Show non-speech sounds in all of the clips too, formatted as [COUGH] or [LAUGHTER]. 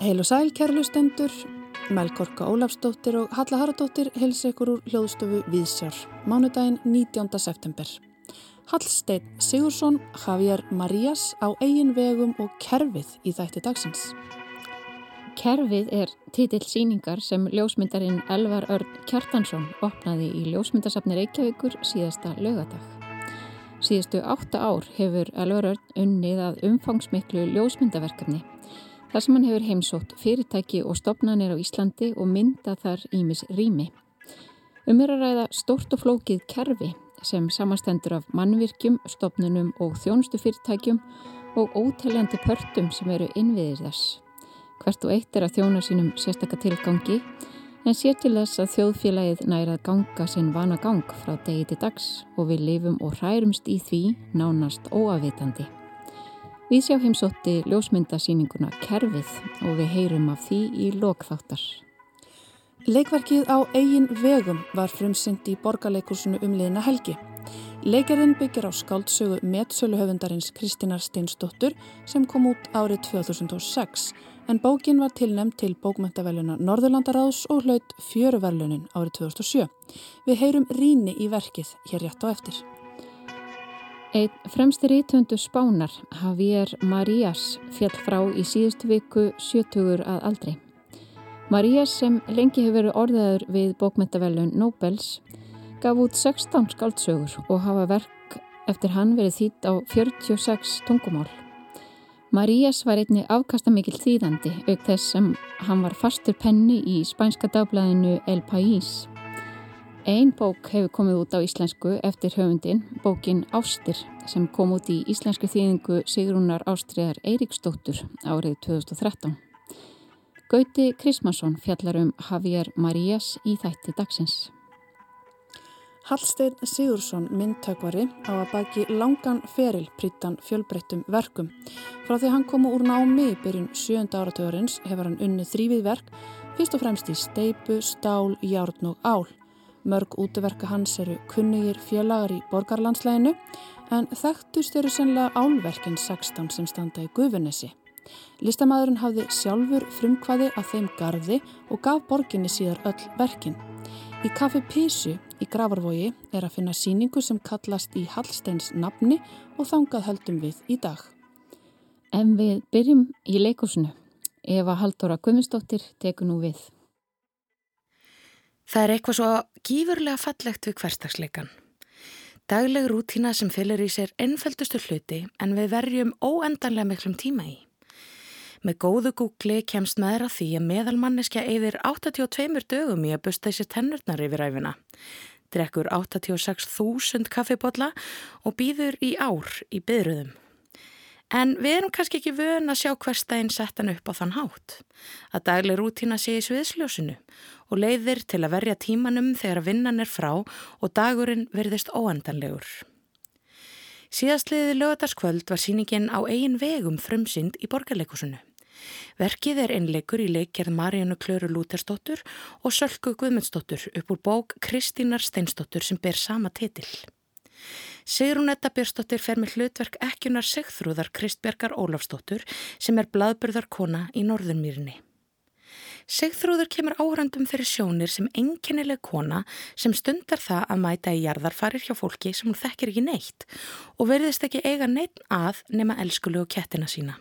Heil og sæl kærlustendur, Melkorka Ólafsdóttir og Halla Haradóttir hels ekkur úr hljóðstofu Víðsjár, mánudaginn 19. september. Hallstein Sigursson, Javier Marías á eigin vegum og kerfið í þætti dagsins. Kerfið er titill síningar sem ljósmyndarinn Elvar Örn Kjartansson opnaði í ljósmyndarsafni Reykjavíkur síðasta lögadag. Síðastu átta ár hefur Elvar Örn unnið að umfangsmiklu ljósmyndaverkefni þar sem hann hefur heimsótt fyrirtæki og stopnarnir á Íslandi og mynda þar ímis rými. Um er að ræða stórt og flókið kerfi sem samastendur af mannvirkjum, stopnunum og þjónustu fyrirtækjum og óteljandi pörtum sem eru innviðir þess. Hvert og eitt er að þjóna sínum sérstakka tilgangi en sér til þess að þjóðfélagið næra að ganga sinn vana gang frá degi til dags og við lifum og hærumst í því nánast óafitandi. Við sjá heimsótti ljósmyndasýninguna Kerfið og við heyrum af því í lokþáttar. Leikverkið á eigin vegum var frumsynd í borgarleikursunu umliðina helgi. Leikerinn byggir á skáldsögu meðsöluhöfundarins Kristínar Steinsdóttur sem kom út árið 2006 en bókin var tilnæmt til bókmæntaveluna Norðurlandaráðs og hlaut fjöruverlunin árið 2007. Við heyrum ríni í verkið hér rétt á eftir. Einn fremstir ítöndu spánar, Javier Marías, fjall frá í síðustu viku 70 að aldrei. Marías sem lengi hefur verið orðaður við bókmæntavelun Nobels gaf út 16 skáldsögur og hafa verk eftir hann verið þýtt á 46 tungumál. Marías var einni afkastamikil þýðandi auk þess sem hann var fastur penni í spænska dagblæðinu El País. Einn bók hefur komið út á íslensku eftir höfundin, bókin Ástir, sem kom út í íslensku þýðingu Sigrúnar Ástriðar Eiríksdóttur árið 2013. Gauti Krismansson fjallar um Javier Marías í þætti dagsins. Hallstein Sigursson myndtökvari á að baki langan feril prítan fjölbreyttum verkum. Frá því hann komu úr námi í byrjun sjönda áratugurins hefur hann unnið þrývið verk, fyrst og fremst í steipu, stál, járn og ál. Mörg útverka hans eru kunnugir félagar í borgarlandsleginu en þekktust eru sennilega álverkinn 16 sem standa í Guðunessi. Listamæðurinn hafði sjálfur frumkvaði að þeim gardi og gaf borginni síðar öll verkinn. Í Kaffi Písu í Gravarvogi er að finna síningu sem kallast í Hallsteins nafni og þangað höldum við í dag. En við byrjum í leikúsinu. Eva Haldóra Guðmundsdóttir tekur nú við. Það er eitthvað svo gífurlega fallegt við hverstagsleikan. Dagleg rútína sem fyllir í sér ennfældustu hluti en við verjum óendanlega miklum tíma í. Með góðu Google kemst maður að því að meðalmanneskja eyðir 82 dögum í að busta þessi tennurnar yfir æfina. Drekkur 86.000 kaffibotla og býður í ár í byðruðum. En við erum kannski ekki vön að sjá hverstæðin settan upp á þann hátt. Að dagleg rútína sé í sviðsljósinu og leiðir til að verja tímanum þegar vinnan er frá og dagurinn verðist óendanlegur. Síðastliði lögataskvöld var síningin á eigin vegum frumsynd í borgarleikusinu. Verkið er einleikur í leikjærð Marjánu Klöru Lútersdóttur og Sölku Guðmundsdóttur upp úr bók Kristínar Steinsdóttur sem ber sama titil. Sigrunetta Björnsdóttir fer með hlutverk ekkunar Sigþrúðar Kristbergar Ólafsdóttur sem er bladburðarkona í Norðurmýrinni. Sigþrúður kemur áhrandum fyrir sjónir sem enginnileg kona sem stundar það að mæta í jarðarfarir hjá fólki sem hún þekkir ekki neitt og verðist ekki eiga neitt að nema elskulu og kettina sína.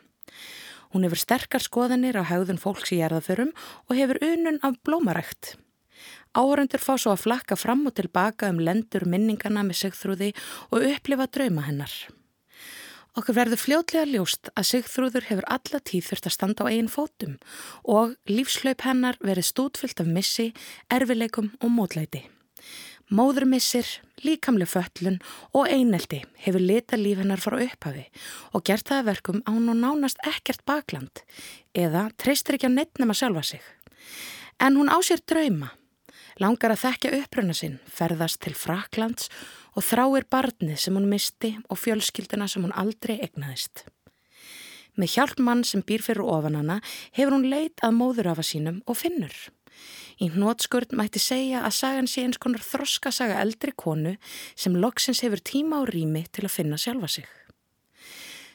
Hún hefur sterkar skoðanir á haugðun fólks í erðaförum og hefur unun af blómarækt. Áhörundur fá svo að flakka fram og tilbaka um lendur minningana með sigþrúði og upplifa drauma hennar. Okkur verður fljótlega ljóst að sigþrúður hefur alla tíð þurft að standa á eigin fótum og lífslaup hennar verið stútfyllt af missi, erfileikum og mótlæti. Móðurmissir, líkamlega föllun og eineldi hefur litað líf hennar frá upphafi og gert það verkum á hún og nánast ekkert bakland eða treystir ekki að neittnum að sjálfa sig. En hún á sér drauma, langar að þekka uppröna sinn, ferðast til Fraklands og þráir barnið sem hún misti og fjölskylduna sem hún aldrei egnaðist. Með hjálp mann sem býr fyrir ofan hana hefur hún leit að móðurafa sínum og finnur. Í hnótskurð mætti segja að sagan sé eins konar þroska saga eldri konu sem loksins hefur tíma og rými til að finna sjálfa sig.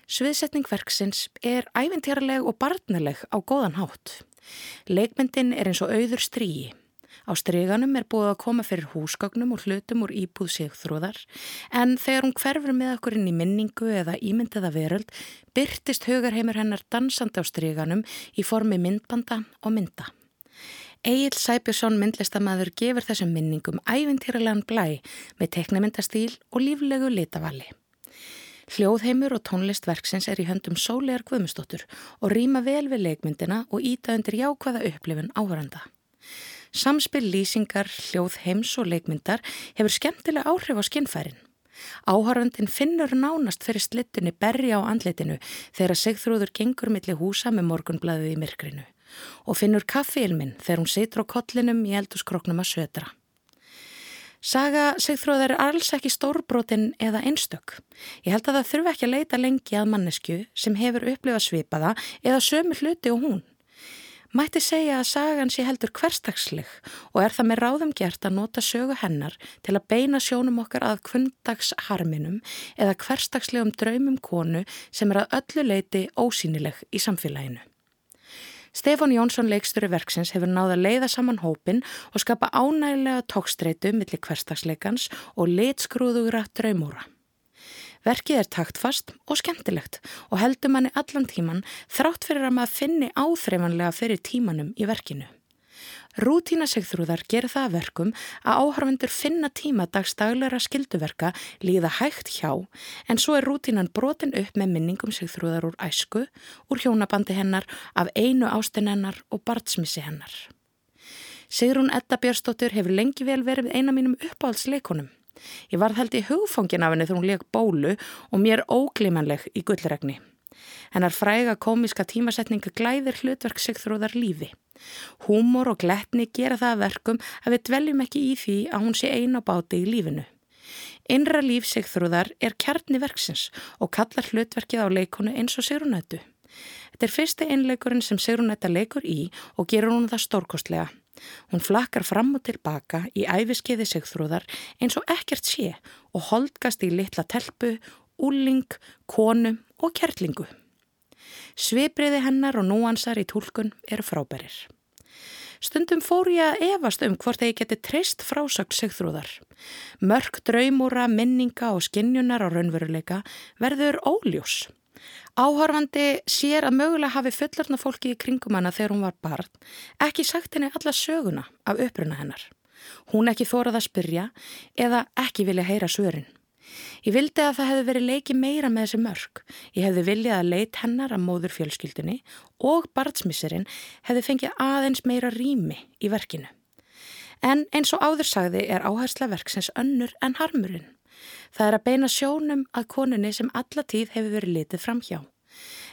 Sviðsetning verksins er ævintýraleg og barnileg á góðan hátt. Leikmyndin er eins og auður stríi. Á stryganum er búið að koma fyrir húsgagnum og hlutum úr íbúð sigþróðar en þegar hún hverfur með okkur inn í minningu eða ímyndiða veröld byrtist hugarheimur hennar dansandi á stryganum í formi myndbanda og mynda. Egil Sæbjörnsson myndlistamæður gefur þessum minningum ævintýralegan blæ með teknimyndastíl og líflegu litavali. Hljóðheimur og tónlistverksins er í höndum Sólegar Guðmustóttur og rýma vel við leikmyndina og íta undir jákvæða upplifun áhöranda. Samspil lýsingar, hljóðheims og leikmyndar hefur skemmtilega áhrif á skinnfærin. Áhörandin finnur nánast fyrir slittunni berri á andlitinu þegar Sigþrúður gengur millir húsa með morgunblæðið í myrkrinu og finnur kaffiilminn þegar hún situr á kollinum í elduskroknum að södra. Saga Sigþróðar er alls ekki stórbrotin eða einstök. Ég held að það þurfi ekki að leita lengi að mannesku sem hefur upplifað svipaða eða sömu hluti og hún. Mætti segja að sagan sé heldur hverstagsleg og er það með ráðum gert að nota sögu hennar til að beina sjónum okkar að kvöndagsharminum eða hverstagslegum draumum konu sem er að öllu leiti ósýnileg í samfélaginu. Stefán Jónsson leikstöru verksins hefur náða að leiða saman hópin og skapa ánægilega tókstreitu millir hverstagsleikans og litskrúðugra draumúra. Verkið er taktfast og skemmtilegt og heldur manni allan tíman þrátt fyrir að maður finni áþreifanlega fyrir tímanum í verkinu. Rútína sigþrúðar gerir það verkum að áhörfundur finna tíma dagstaglara skilduverka líða hægt hjá en svo er rútínan brotin upp með minningum sigþrúðar úr æsku, úr hjónabandi hennar, af einu ástin hennar og barnsmissi hennar. Sigrún Edda Björnsdóttir hefur lengi vel verið eina mínum uppáhaldsleikonum. Ég varð held í hugfóngin af henni þegar hún leik bólu og mér óglimanleg í gullregni. Hennar fræga komiska tímasetninga glæðir hlutverk sigþrúðar lífi. Húmor og gletni gera það verkum að við dveljum ekki í því að hún sé eina báti í lífinu. Innra líf Sigþrúðar er kjarni verksins og kallar hlutverkið á leikonu eins og Sigrunættu. Þetta er fyrsti einleikurinn sem Sigrunætta leikur í og gerur hún það stórkostlega. Hún flakkar fram og tilbaka í æfiskeiði Sigþrúðar eins og ekkert sé og holdgast í litla telpu, úling, konu og kjertlingu. Svipriði hennar og núansar í tólkun eru frábærir. Stundum fór ég að evast um hvort þeir geti treyst frásagt sigþrúðar. Mörg draumúra, minninga og skinnjunar á raunveruleika verður óljós. Áhörfandi sér að mögulega hafi fullarna fólki í kringum hana þegar hún var barn, ekki sagt henni alla söguna af uppruna hennar. Hún ekki þórað að spyrja eða ekki vilja heyra svörin. Ég vildi að það hefði verið leiki meira með þessi mörg. Ég hefði viljað að leit hennar að móður fjölskyldunni og barnsmisserinn hefði fengið aðeins meira rými í verkinu. En eins og áður sagði er áhersla verksins önnur en harmurinn. Það er að beina sjónum að konunni sem alla tíð hefur verið litið fram hjá.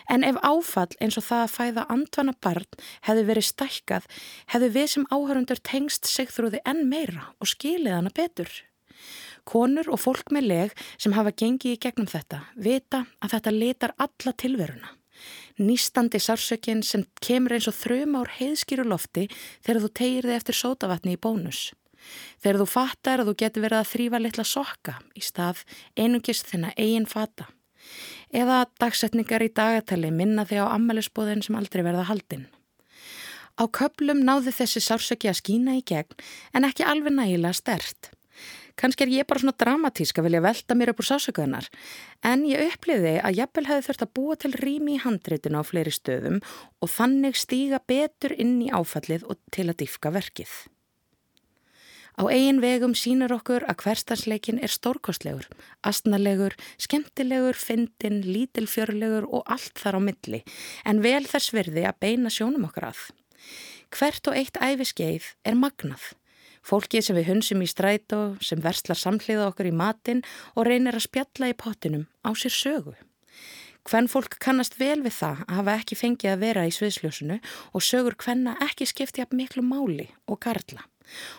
En ef áfall eins og það að fæða andvana barn hefði verið stækkað, hefði við sem áhörundur tengst sig þrúði enn meira og skilið hana betur. Konur og fólk með leg sem hafa gengið í gegnum þetta vita að þetta letar alla tilveruna. Nýstandi sársökinn sem kemur eins og þrjum ár heiðskýru lofti þegar þú tegir þig eftir sótavatni í bónus. Þegar þú fattar að þú getur verið að þrýfa litla sokka í stað einungist þinna eigin fata. Eða dagsetningar í dagatali minna þig á ammælisbóðin sem aldrei verða haldinn. Á köplum náði þessi sársöki að skína í gegn en ekki alveg nægilega stert. Kanski er ég bara svona dramatísk að vilja velta mér upp úr sásökuðunar en ég uppliði að jafnvel hefði þurft að búa til rými í handreitinu á fleiri stöðum og þannig stíga betur inn í áfallið og til að diffka verkið. Á eigin vegum sínur okkur að hverstansleikin er stórkostlegur, astnalegur, skemmtilegur, fyndin, lítilfjörlegur og allt þar á milli en vel þess verði að beina sjónum okkar að. Hvert og eitt æfiskeið er magnað. Fólkið sem við hunsum í strætó, sem verslar samhliða okkur í matin og reynir að spjalla í pottinum á sér sögu. Hvenn fólk kannast vel við það að hafa ekki fengið að vera í sviðsljósunu og sögur hvenna ekki skipti af miklu máli og karla.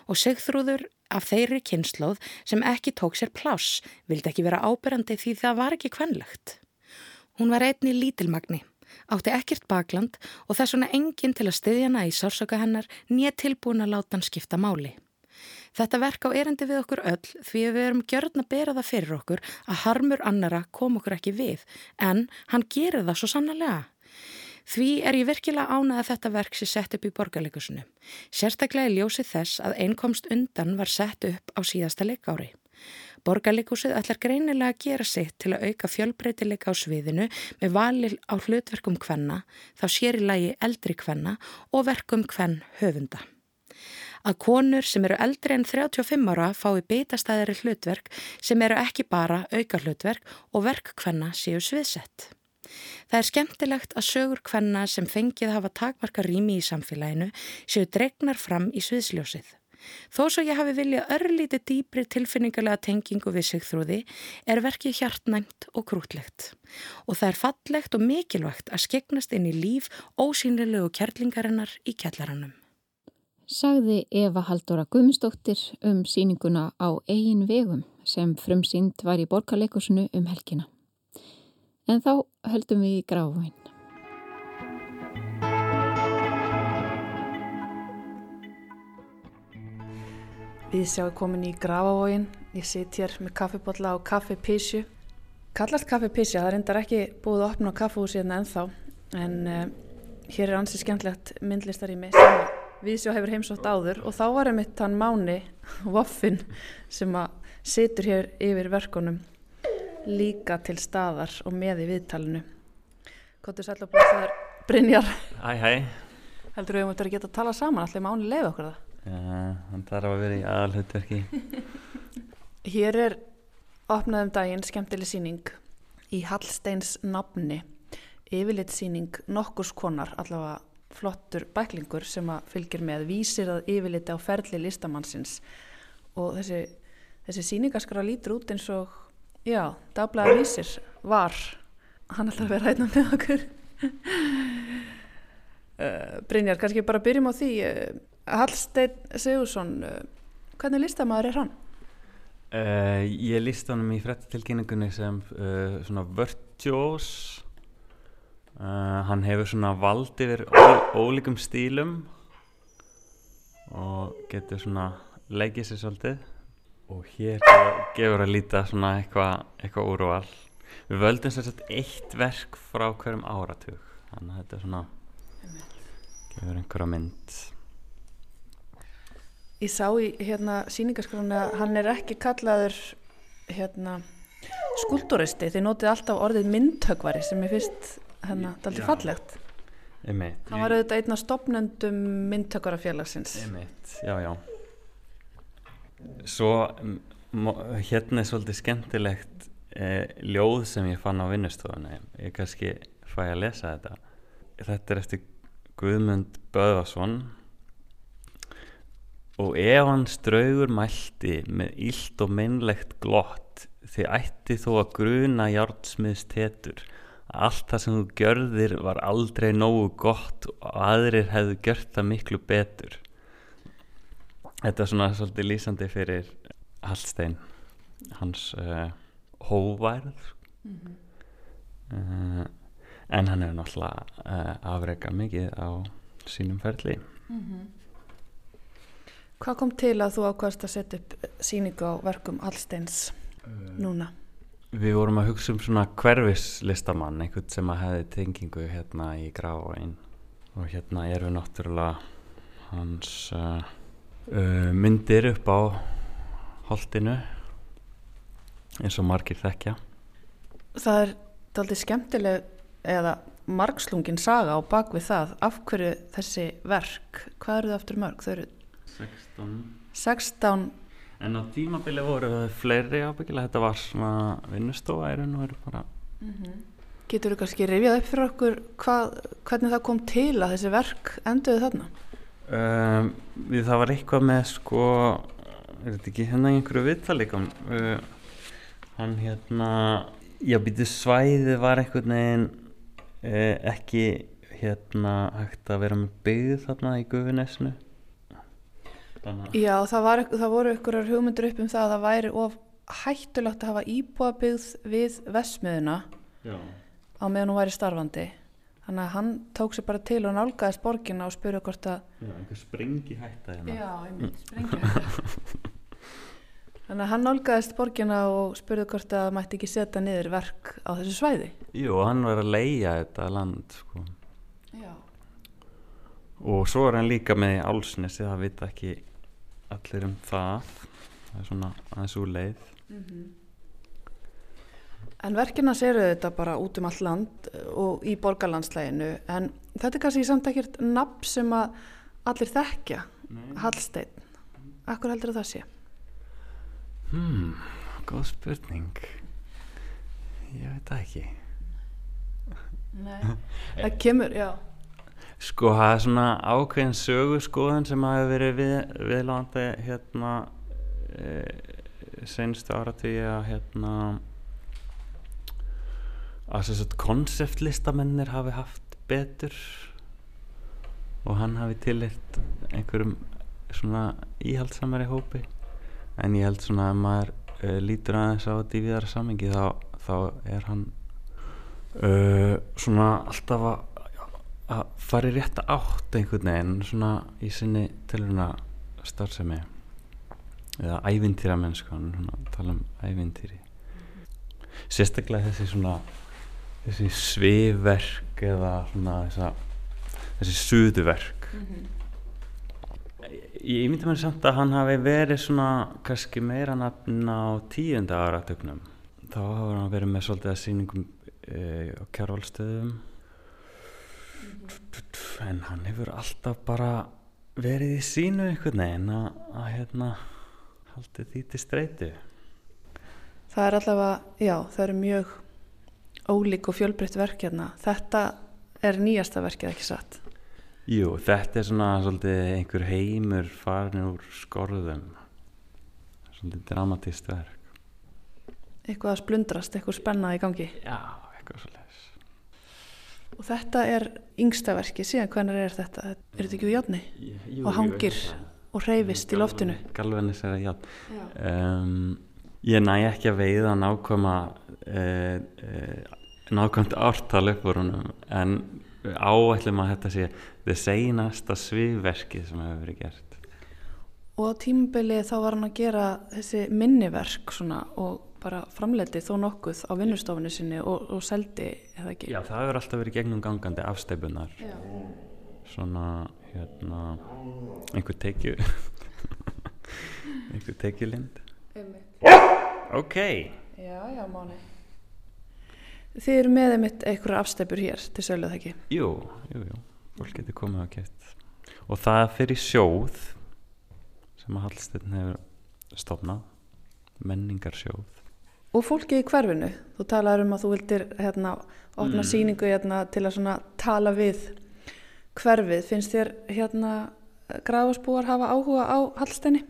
Og segþrúður af þeirri kynnslóð sem ekki tók sér pláss vildi ekki vera ábyrrandi því það var ekki hvenlegt. Hún var einni lítilmagni, átti ekkert bakland og það er svona enginn til að styðjana í sársöka hennar nýja tilbúin að láta hann skipta máli. Þetta verk á erindi við okkur öll því við erum gjörn að bera það fyrir okkur að harmur annara kom okkur ekki við en hann gerir það svo sannlega. Því er ég virkilega ánað að þetta verk sé sett upp í borgarleikusinu. Sérstaklega ljósið þess að einkomst undan var sett upp á síðasta leikári. Borgarleikusið ætlar greinilega að gera sitt til að auka fjölbreytileika á sviðinu með valil á hlutverkum kvenna, þá sér í lagi eldri kvenna og verkum kvenn höfunda. Að konur sem eru eldri en 35 ára fái bitastæðari hlutverk sem eru ekki bara auka hlutverk og verk kvenna séu sviðsett. Það er skemmtilegt að sögur kvenna sem fengið hafa takmarka rými í samfélaginu séu dregnar fram í sviðsljósið. Þó svo ég hafi viljað örlítið dýbri tilfinningarlega tengingu við sigþrúði er verkið hjartnæmt og krútlegt. Og það er fallegt og mikilvægt að skegnast inn í líf ósýnilegu kærlingarinnar í kjallaranum. Sagði Eva Haldóra Guðmundsdóttir um síninguna á eigin vegum sem frumsýnd var í borgarleikusinu um helgina. En þá höldum við í gráfinn. Við sjáum komin í Grafavógin, ég sitt hér með kaffibotla og kaffipísju. Kallast kaffipísja, það er endar ekki búið að opna kaffehúsi hérna ennþá en uh, hér er ansið skemmtlegt myndlistarými sem við sjá hefur heimsótt áður og þá var einmitt hann Máni Woffin sem að situr hér yfir verkonum líka til staðar og með í viðtalinu. Kottur sæl og blessaður Brynjar. Hæ, hæ. Heldur við um að geta að tala saman, allir Máni leiði okkur það? Já, hann þarf að vera í aðalhutverki. [LAUGHS] Hér er opnaðum daginn skemmtileg síning í Hallsteins nafni. Yfirleitt síning nokkurs konar, allavega flottur bæklingur sem að fylgir með vísir að yfirleiti á ferli listamannsins og þessi, þessi síningaskara lítur út eins og, já, dagblæða vísir var, hann ætlar að vera hætna með okkur. uh, [LAUGHS] Brynjar, kannski bara byrjum á því, uh, Hallstein Sigursson, uh, hvernig listamæður er hann? Uh, ég líst honum í frettilkynningunni sem uh, svona virtuós. Uh, hann hefur svona vald yfir ól ólíkum stílum og getur svona leikið sér svolítið og hér gefur að líta svona eitthvað eitthva úrval. Við völdum sérstaklega eitt verk frá hverjum áratug, þannig að þetta er svona gefur einhverja mynd. Ég sá í hérna síningaskránu að hann er ekki kallaður hérna skulduristi, þið notið alltaf orðið myndhögvari sem ég finnst hérna daldi fallegt. Einmitt. Hann var auðvitað einn af stopnendum myndhögvarafélagsins. Einmitt, já, já. Svo hérna er svolítið skemmtilegt eh, ljóð sem ég fann á vinnustofunni. Ég kannski fæ að lesa þetta. Þetta er eftir Guðmund Böðvarsson og ef hans draugur mælti með illt og meinlegt glott þið ætti þó að gruna járnsmiðst hetur að allt það sem þú gjörðir var aldrei nógu gott og aðrir hefðu gjört það miklu betur Þetta er svona svolítið lýsandi fyrir Hallstein hans uh, hóværð uh, en hann er náttúrulega uh, afreika mikið á sínum ferli. Hvað kom til að þú ákvæmst að setja upp síningu á verkum Hallsteins núna? Við vorum að hugsa um svona hverfislistamann einhvern sem að hefði tengingu hérna í gráin og hérna eru náttúrulega hans uh, myndir upp á holtinu eins og margir þekkja. Það er daldið skemmtileg eða margslungin saga á bakvið það. Af hverju þessi verk, hvað eru það aftur mörg? Þau eru 16 16 En á tímabili voru það fleiri ábyggilega, þetta var svona vinnustofa í raun og veru bara. Getur þú kannski rifjað upp fyrir okkur hvað, hvernig það kom til að þessi verk enduðu þarna? Um, Við það var eitthvað með sko, er þetta ekki í einhverju viðtalíkum uh, Hann hérna, já býtu svæðið var einhvern veginn uh, ekki hérna hægt að vera með byggð þarna í Gufinesnu Já, það, var, það voru ykkurar hugmyndur upp um það að það væri of hættulegt að hafa íbúabyggð við vesmiðuna á meðan hún væri starfandi. Þannig að hann tók sér bara til og nálgaðist borgina og spurði hvort að já einhver springi hætta hérna Já, einmitt, sprengja [LAUGHS] Þannig að hann nálgæðist borgina og spurði hvort að mætti ekki setja niður verk á þessu svæði. Jú, hann var að leia þetta land sko. Já. og svo er hann líka með í Álsnesi það vita ekki allir um það það er svona aðeins úr leið En verkina séru þetta bara út um allt land og í borgarlandslæginu en þetta er kannski samt ekkert nafn sem að allir þekkja, Hallsteinn. Akkur heldur það sé? hmm, góð spurning ég veit það ekki Nei. [LAUGHS] það kemur, já. Sko það er svona ákveðin sögurskoðun sem hafi verið við, viðlandi hérna e, senstu áratvíi að hérna að þess að konseptlistamennir hafi haft betur og hann hafi tilitt einhverjum svona íhaldsamari hópi. En ég held svona að maður uh, lítur aðeins á þetta í viðara samengi þá, þá er hann uh, svona alltaf að að fara í rétta átt einhvern veginn svona í sinni tilhöruna starfsemi eða ævintýra mennsku hann tala um ævintýri. Sérstaklega þessi svona þessi svifverk eða svona þessa, þessi suðuverk ég myndi mér samt að hann hafi verið svona kannski meira nafn á tíunda áratögnum þá hafa hann verið með svolítið að sýningum e, á kjárvalstöðum en hann hefur alltaf bara verið í sínu einhvern veginn að, að hérna haldið því til streytu Það er allavega, já, það eru mjög ólík og fjölbreytt verk hérna. Þetta er nýjasta verkið ekki satt. Jú, þetta er svona svolítið einhver heimur farin úr skorðum svolítið dramatist verk Eitthvað að splundrast, eitthvað spennað í gangi. Já, eitthvað svolítið Og þetta er yngsta verkið, síðan hvernig er þetta? Er þetta ekki úr játni? Og hangir og reyfist í loftinu. Galvenis er að já Já. um, Ég næ ekki að veiða nákvæma uh, uh, nákvæmt ártal upp úr honum en áætlum að þetta sé það seinasta svifverkið sem hefur verið gert. Og á tímabili þá var hann að gera þessi minniverk svona og bara framleiti þó nokkuð á vinnustofinu sinni og, og seldi, eða ekki? Já, það hefur alltaf verið gegnum gangandi afsteipunar svona hérna einhver tekju [LAUGHS] einhver tekjulind Ok Já, já, mánu. Þið eru með einmitt einhverja afstæpur hér til söluð það ekki? Jú, jú, jú, fólk getur komið á keft og það fyrir sjóð sem að Hallsteinn hefur stofnað menningarsjóð Og fólkið í hverfinu, þú talaður um að þú vildir hérna opna Mm. sýningu hérna til að svona tala við hverfið. Finnst þér hérna gráðarsbúar hafa áhuga á Hallsteini?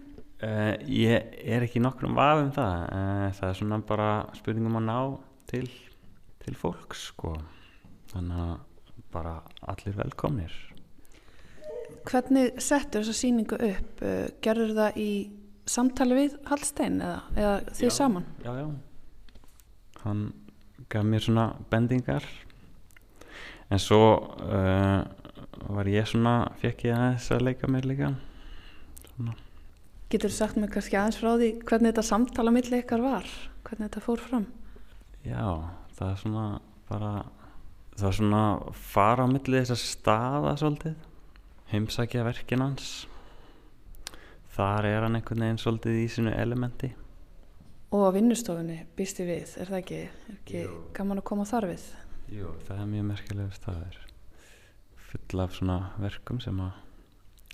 Uh, Ég er ekki nokkrum vaf um það uh, það er svona bara spurningum að ná til, til fólks sko þannig að bara allir velkomnir Hvernig settur þessa sýningu upp? Uh, Gerður það í samtali við Hallstein eða, eða þið Já. saman? Já, já hann gaf mér svona bendingar en svo var ég svona fekk ég aðeins að leika mér líka svona Getur þú sagt mér kannski aðeins frá því hvernig þetta samtala milli ykkar var? Hvernig þetta fór fram? Já, það er svona bara það er svona fara á milli þess að staða svolítið heimsækja verkin hans þar er hann einhvern veginn svolítið í sínu elementi Og á vinnustofunni býst þið við, er það ekki? Er ekki gaman að koma þar við? Jú, það er mjög merkilegur staður full af svona verkum sem að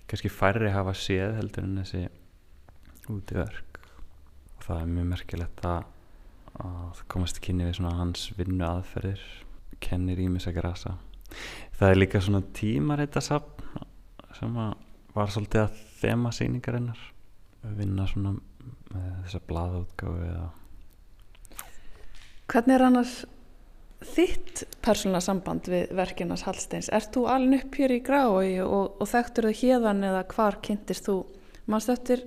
kannski færri hafa séð heldur en þessi útiverk og það er mjög merkilegt að, komast í kynni við svona hans vinnu aðferðir kennir ímis að grasa það er líka svona tímareitasafn sem var svolítið að þema sýningarinnar vinna svona með þessa blaðútgáfu eða Hvernig er annars þitt persónulega samband við verkinans Hallsteins? Ert þú alveg upp hér í grái og, og þekktur þau hérðan eða hvar kynntist þú? Manst eftir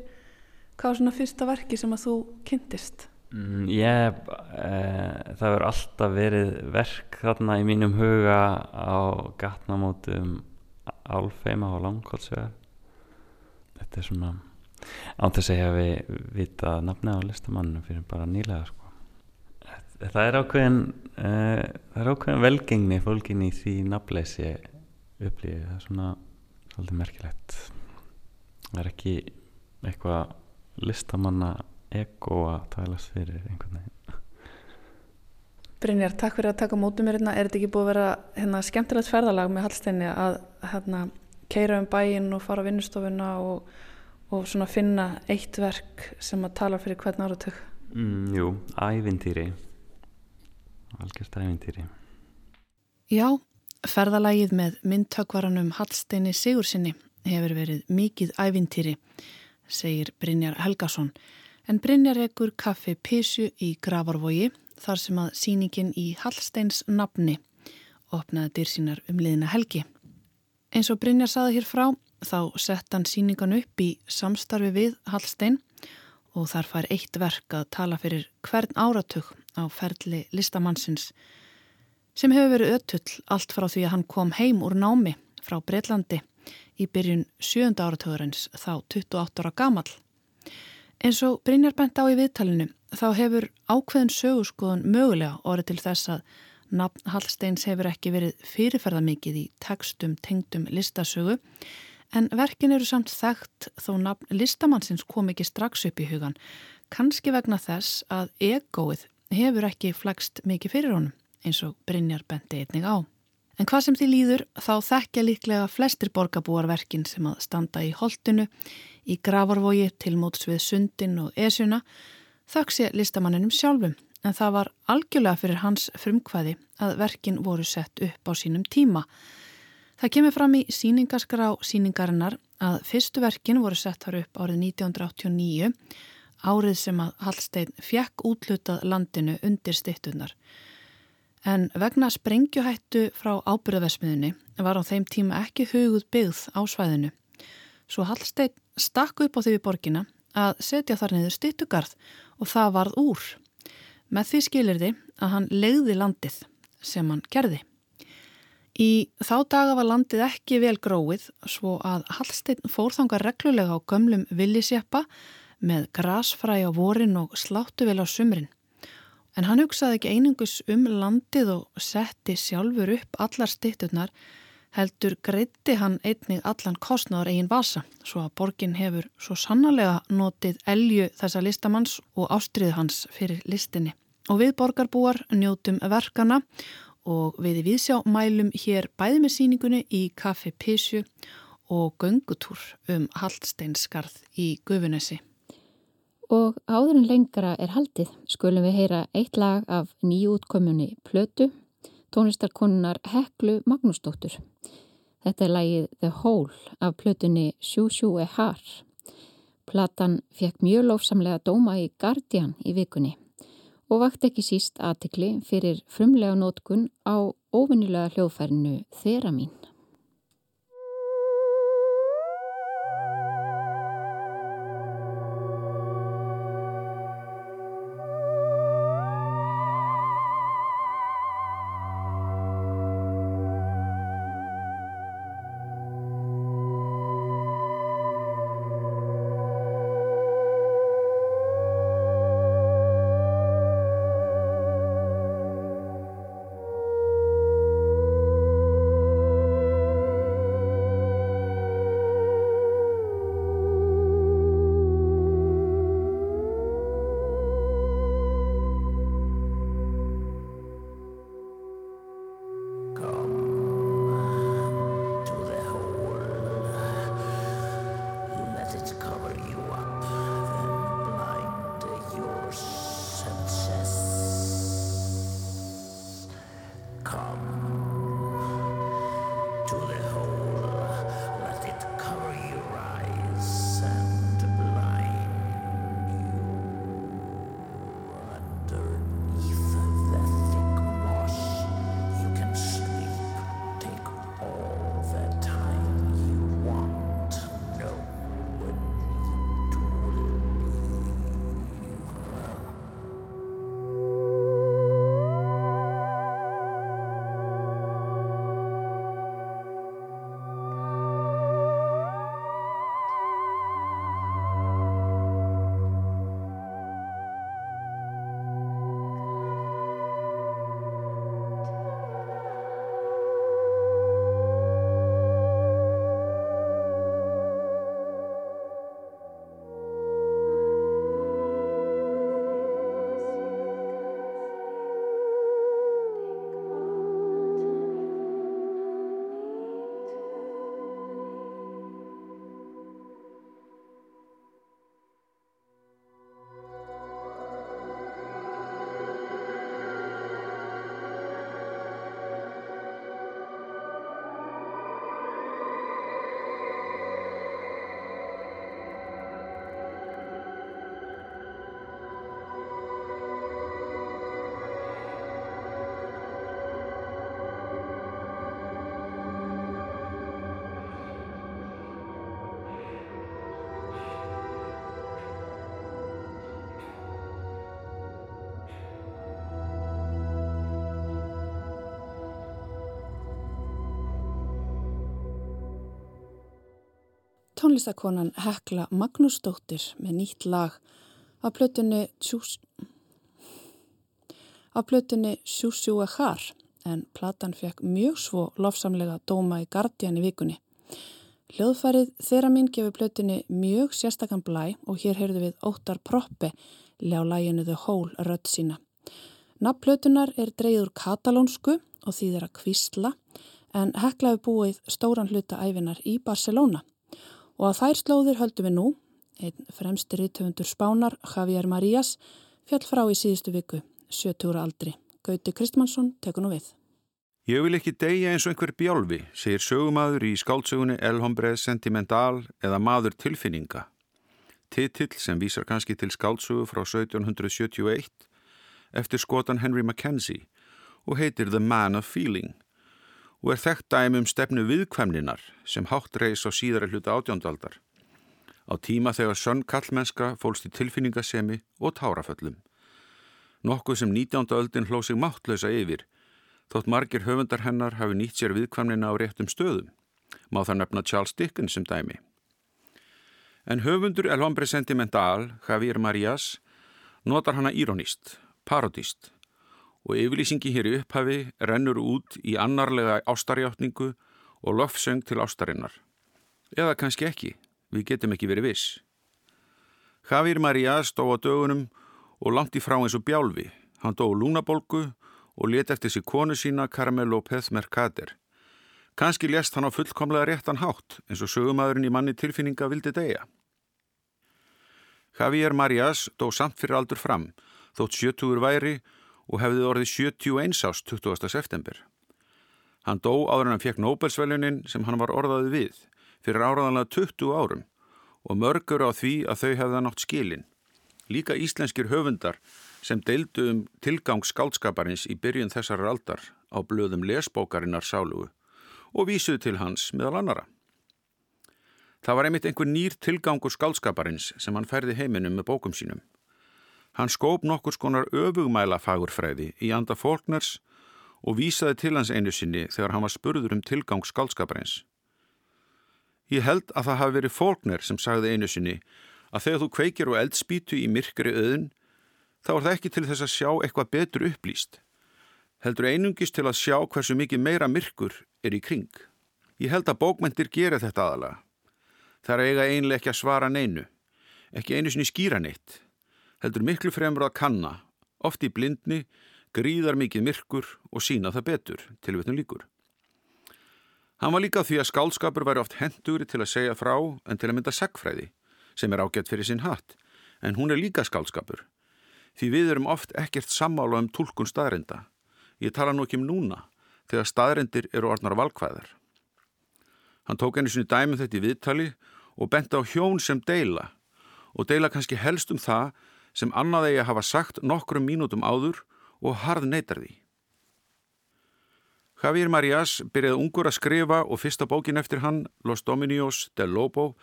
hvað var svona fyrsta verki sem að þú kynntist? Mm, Ég, e, það verður alltaf verið verk þarna í mínum huga á gatnamótum Álfeima og Langholtsvegar. Þetta er svona án þess að ég hefi vitað nafni á listamannum fyrir bara nýlega sko. það er ákveðin uh, það er ákveðin velgengni fólkin í því nafnleysi upplýði það er svona svolítið merkilegt það er ekki eitthvað listamanna ego að talast fyrir einhvern veginn Brynjar, takk fyrir að taka mótið mér hérna. Er þetta ekki búið að vera hérna, skemmtilegt ferðalag með Hallsteinni að hérna, keira um bæin og fara á vinnustofuna og, og svona finna eitt verk sem að tala fyrir hvern áratug? Mm, jú, ævintýri. Algjörst ævintýri. Já, ferðalagið með myndtökvaranum Hallsteini Sigursinni hefur verið mikið ævintýri, segir Brynjar Helgason. En Brynjar ekkur kaffi Písu í Gravarvogi þar sem að síningin í Hallsteins nafni opnaði dyr sínar um liðina helgi. Eins og Brynjar saði hér frá þá sett hann síningan upp í samstarfi við Hallstein og þar fær eitt verk að tala fyrir hvern áratug á ferli listamannsins sem hefur verið ötull allt frá því að hann kom heim úr námi frá Breitlandi í byrjun sjönda áratugurins þá 28 ára gamal. Eins og Brynjar bent á í viðtalinu þá hefur ákveðin sögurskoðun mögulega orðið til þess að nafn Hallsteins hefur ekki verið fyrirferða mikið í tekstum tengdum listasögu en verkin eru samt þekkt þó nafn listamannsins kom ekki strax upp í hugan kannski vegna þess að egoið hefur ekki flegst mikið fyrir honum eins og Brynjar benti einnig á. En hvað sem því líður þá þekkja líklega flestir borgarbúarverkin sem að standa í holdinu í gravarvogi til móts við sundin og esjuna þaksi listamanninum sjálfum en það var algjörlega fyrir hans frumkvæði að verkin voru sett upp á sínum tíma. Það kemur fram í síningaskar á síningarinnar að fyrstu verkin voru sett þar upp árið 1989 árið sem að Hallstein fjekk útlutað landinu undir stittunar. En vegna sprengjuhættu frá ábyrðavesmiðunni var á þeim tíma ekki huguð byggð á svæðinu. Svo Hallstein stakk upp á því við borgina að setja þar niður stittugarð og það varð úr. Með því skilir þið að hann legði landið sem hann gerði. Í þá daga var landið ekki vel gróið svo að Hallstein fórþangar reglulega á gömlum villisjappa með grasfræ á vorin og sláttu vel á sumrin. En hann hugsaði ekki einungus um landið og setti sjálfur upp allar stitturnar heldur greitti hann einnig allan kostnáður eigin vasa svo að borgin hefur svo sannarlega notið elju þessa listamanns og ástriðu hans fyrir listinni. Og við borgarbúar njótum verkana og við viðsjá mælum hér bæði með síningunni í Kaffi Písju og göngutúr um Hallsteinskarð í Gufunesi. Og áður en lengra er haldið skulum við heyra eitt lag af nýjútkomunni Plötu tónlistarkonunar Heklu Magnúsdóttur. Þetta er lægið The Hole af plötunni Shoo e Har. Platan fekk mjög lófsamlega dóma í Guardian í vikunni og vakt ekki síst aðtikli fyrir frumlega nótkun á ofinnilega hljóðfærinu Þeramín. Tónlistakonan Hekla Magnúsdóttir með nýtt lag af plötunni Tjús... af plötunni Sjúsjúa Har en platan fekk mjög svo lofsamlega dóma í Guardian í vikunni. Hljóðfærið þeirra mín gefur plötunni mjög sérstakann blæ og hér heyrðu við Óttar Proppi ljá læginu The Hole rödd sína. Nafnplötunar er dreyður katalónsku og því þeirra kvísla en Hekla hefur búið stóran hluta æfinar í Barcelona og að þær slóðir höldum við nú, einn fremsti rítöfundur Spánar, Javier Marías, fjall frá í síðustu viku, 70 aldri. Gauti Kristmansson tekur nú við. Ég vil ekki deyja eins og einhver bjálfi, segir sögumadur í skáldsögunni El Hombre Sentimental eða Maður tilfinninga. Titill sem vísar kannski til skáldsögu frá 1771 eftir skotan Henry Mackenzie og heitir The Man of Feeling og er þekkt dæmi um stefnu viðkvæmninar sem hátt reys á síðara hluta átjóndaldar. Á tíma þegar sönn kallmennska fólst í tilfinningasemi og táraföllum. Nokkuð sem 19. öldin hlóð sig máttlösa yfir þótt margir höfundar hennar hafi nýtt sér viðkvæmnina á réttum stöðum. Má það nefna Charles Dickens sem dæmi. En höfundur El Hombre Sentimental, Javier Marías, notar hana írónist, parodist og yfirlýsingi hér í upphafi rennur út í annarlega ástarjáttningu og lofsöng til ástarinnar. Eða kannski ekki, við getum ekki verið viss. Javier Marías dó á dögunum og langt í frá eins og bjálfi. Hann dó lúnabolgu og let eftir sig konu sína Carmel López Mercader. Kanski lest hann á fullkomlega réttan hátt eins og sögumæðurinn í manni tilfinninga vildi degja. Javier Marias dó samt fyrir aldur fram, þótt 70 væri og hefði orðið 71 ást 20. september. Hann dó áður en hann fekk Nobelsveljunin sem hann var orðaði við fyrir áraðanlega 20 árum og mörgur á því að þau hefða nátt skilin. Líka íslenskir höfundar sem deildu um tilgang skálskaparins í byrjun þessar aldar á blöðum lesbókarinnar sálugu og vísuðu til hans meðal annara. Það var einmitt einhver nýr tilgangur skálskaparins sem hann færði heiminum með bókum sínum. Hann skóp nokkur skonar öfugmæla fagurfræði í anda fólknars og vísaði til hans einu sinni þegar hann var spurður um tilgang skálskaparins. Ég held að það hafi verið fólkner sem sagði einu sinni að þegar þú kveikir og eldspítu í myrkri öðun þá er það ekki til þess að sjá eitthvað betur upplýst. Heldur einungist til að sjá hversu mikið meira myrkur er í kring. Ég held að bókmentir gera þetta aðalega. Það er eiga einlega ekki að svara neinu, ekki einu sinni skýra neitt. Heldur miklu fremur að kanna, oft í blindni, gríðar mikið myrkur og sína það betur, til vetnum líkur. Hann var líka því að skálskapur væri oft henduri til að segja frá en til að mynda sagfræði, sem er ágætt fyrir sinn hatt, en hún er líka skálskapur því við erum oft ekkert sammála um tólkun staðrinda. Ég tala nú ekki um núna, þegar staðrindir eru orðnar valkvæðar. Hann tók einu sinni dæmið um þetta í viðtali og benti á hjón sem deila og deila kannski helst um það sem annað eigi að hafa sagt nokkrum mínútum áður og harð neytar því. Javier Marías byrjaði ungur að skrifa og fyrsta bókin eftir hann, Los Dominios del Lobo,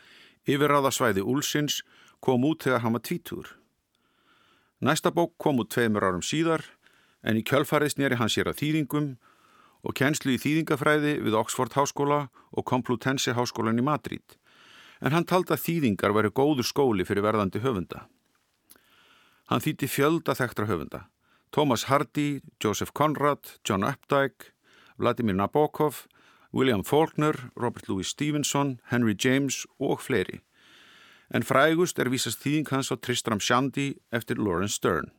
yfirraðasvæði Úlsins, kom út þegar hann var tvítur. Næsta bók kom út tveimur árum síðar en í kjölfarið snýri hann sér að þýðingum og kjenslu í þýðingafræði við Oxford Háskóla og Complutense Háskólan í Madrid en hann taldi að þýðingar væri góður skóli fyrir verðandi höfunda. Hann þýtti fjölda þekktra höfunda. Thomas Hardy, Joseph Conrad, John Updike, Vladimir Nabokov, William Faulkner, Robert Louis Stevenson, Henry James og fleiri. En frægust er vísast þýðing hans á Tristram Shandy eftir Lawrence Stern,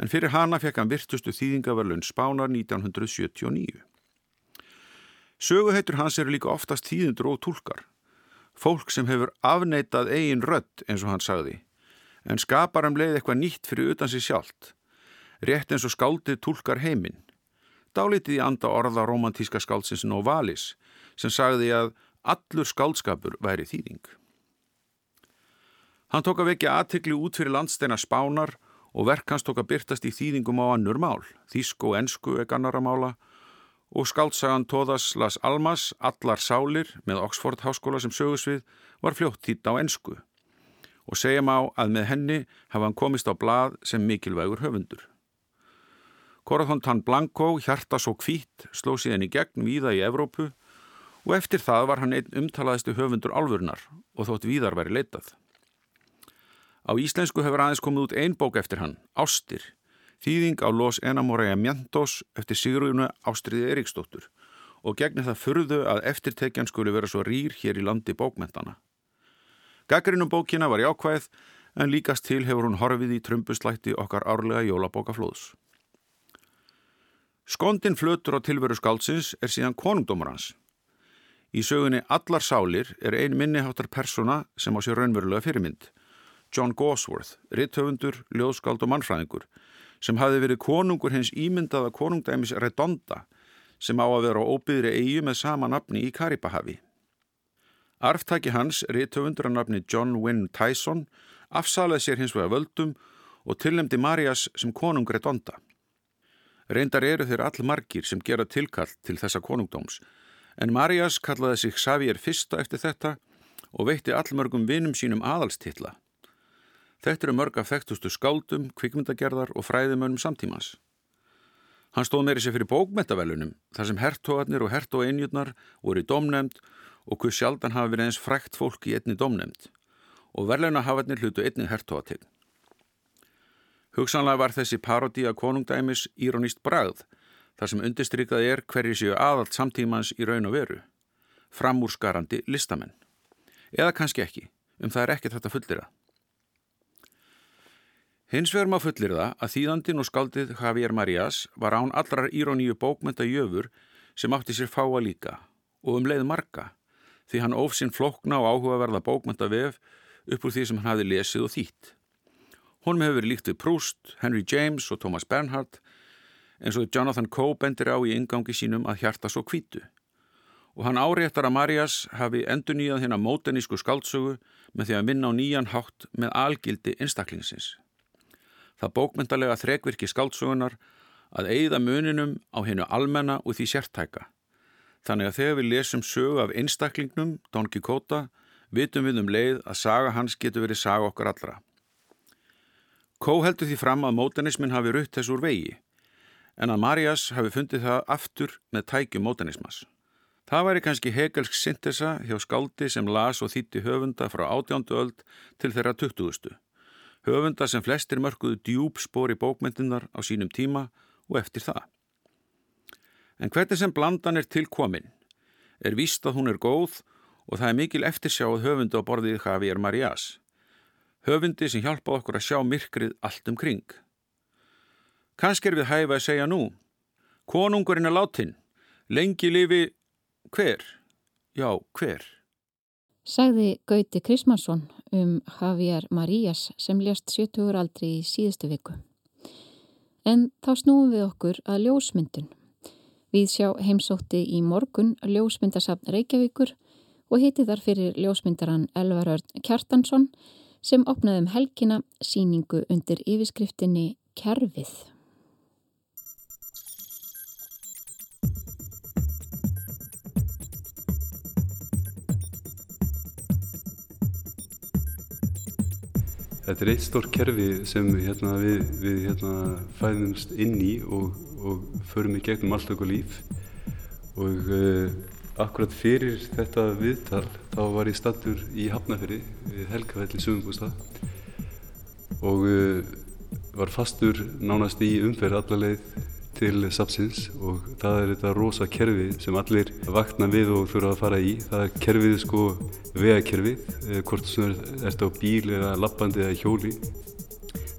en fyrir hana fekk hann virtustu þýðingaverlun Spánar 1979. Söguheitur hans eru líka oftast þýðindur og tólkar, fólk sem hefur afneitað eigin rött eins og hann sagði, en skapar um leið eitthvað nýtt fyrir utan sig sjálft, rétt eins og skáldið tólkar heiminn. Dálítið í anda orða romantíska skáldsins Novalis sem sagði að allur skáldskapur væri þýðing. Hann tók að vekja aðtikli út fyrir landsteina spánar og verk hans tók að byrtast í þýðingum á annur mál, þísk og ensku ekki annara mála og skáltsagan Tóðas Las Almas, Allar Sálir með Oxford Háskóla sem sögusvið var fljótt þýtt á ensku og segja má að með henni hafa hann komist á blað sem mikilvægur höfundur. Corazon Tan Blanco, hjartas og kvít, sló síðan í gegn víða í Evrópu og eftir það var hann einn umtalaðistu höfundur alvurnar og þótt víðar væri leitað. Á íslensku hefur aðeins komið út ein bók eftir hann, Ástir, þýðing á Los Enamoramientos eftir Sigrúinu Ástriði Eriksdóttur og gegnir það furðu að eftirtekjan skuli vera svo rýr hér í landi bókmentana. Gaggrinum bókina var jákvæð en líkast til hefur hún horfið í trumbuslætti okkar árlega jólabókaflóðs. Skondin flötur á tilveru skálsins er síðan konungdómar hans. Í sögunni Allar sálir er ein minniháttar persona sem á sér raunverulega fyrirmynd, John Gosworth, ritthöfundur, ljóðskáld og mannfræðingur, sem hafi verið konungur hins ímyndaða konungdæmis Redonda, sem á að vera á óbyðri eigu með sama nafni í Karibahavi. Arftaki hans, ritthöfundur að nafni John Wynne Tyson, afsalaði sér hins vega völdum og tilnemdi Marias sem konung Redonda. Reyndar eru þeir all margir sem gera tilkall til þessa konungdóms, en Marias kallaði sig Xavier fyrsta eftir þetta og veitti allmörgum vinum sínum aðalstitla. Þetta eru mörg af þekktustu skáldum, kvikmyndagerðar og fræðimönnum samtímas. Hann stóð meiri sér fyrir bókmetavelunum, þar sem hertóarnir og hertóeinjurnar voru í domnemnd og hvur sjaldan hafa verið eins frækt fólk í einni domnemnd og verleina hafarnir hlutu einni hertóategn. Hugsanlega var þessi parodí að konungdæmis írónist bragð, þar sem undistrykað er hverju séu aðalt samtímans í raun og veru. Framúrskarandi listamenn. Eða kannski ekki, um það er ekki þetta fullira. Hins vegar maður fullir það að þýðandin og skaldið Javier Marías var án allrar íróníu bókmynda jöfur sem átti sér fáa líka og um leið marga því hann óf sinn flokna og áhugaverða bókmynda vef upp úr því sem hann hafi lesið og þýtt. Honum hefur verið líkt við Proust, Henry James og Thomas Bernhard eins og Jonathan Coe bendir á í ingangi sínum að hjarta svo kvítu og hann áréttar að Marias hafi endur nýjað hérna mótenísku skáldsögu með því að minna á nýjan hátt með algildi einstaklingsins. Það bókmyndalega þrekvirki skáldsögunar að eigða muninum á hennu almenna og því sértæka. Þannig að þegar við lesum sögu af einstaklingnum, Don Quixote, vitum við um leið að saga hans getur verið saga okkar allra. Kó heldur því fram að mótanismin hafi rutt þess úr vegi, en að Marias hafi fundið það aftur með tækjum mótanismas. Það væri kannski hegelsk syntesa hjá skáldi sem las og þýtti höfunda frá átjándu öld til þeirra tuttugustu. Höfunda sem flestir mörguðu djúb spór í bókmyndinar á sínum tíma og eftir það. En hvernig sem blandan er tilkomin, er víst að hún er góð og það er mikil eftirsjáð höfundu á borðið Javier Marias höfundi sem hjálpaði okkur að sjá myrkrið allt um kring. Kanski er við hæfa að segja nú, konungurinn er látin, lengi lifi hver? Já, hver? Sagði Gauti Krismansson um Javier Marías sem lést 70 aldri í síðustu viku. En þá snúum við okkur að ljósmyndun. Við sjá heimsótti í morgun ljósmyndasafn Reykjavíkur og hitti þar fyrir ljósmyndaran Elvar Örn Kjartansson sem opnaði um helgina síningu undir yfirskriftinni Kerfið. Þetta er eitt stór kerfi sem hérna, við, við hérna, fæðumst inn í og, og förum í gegnum allt okkur líf og uh, akkurat fyrir þetta viðtal þá var ég stattur í Hafnafjörði við Helgafelli Suðumbústað og uh, var fastur nánast í umferð allarleið til sapsins og það er þetta rosa kerfi sem allir vakna við og þurfa að fara í. Það er kerfið sko vegakerfið, eh, hvort sem er þetta á bíl eða lappandi eða hjóli.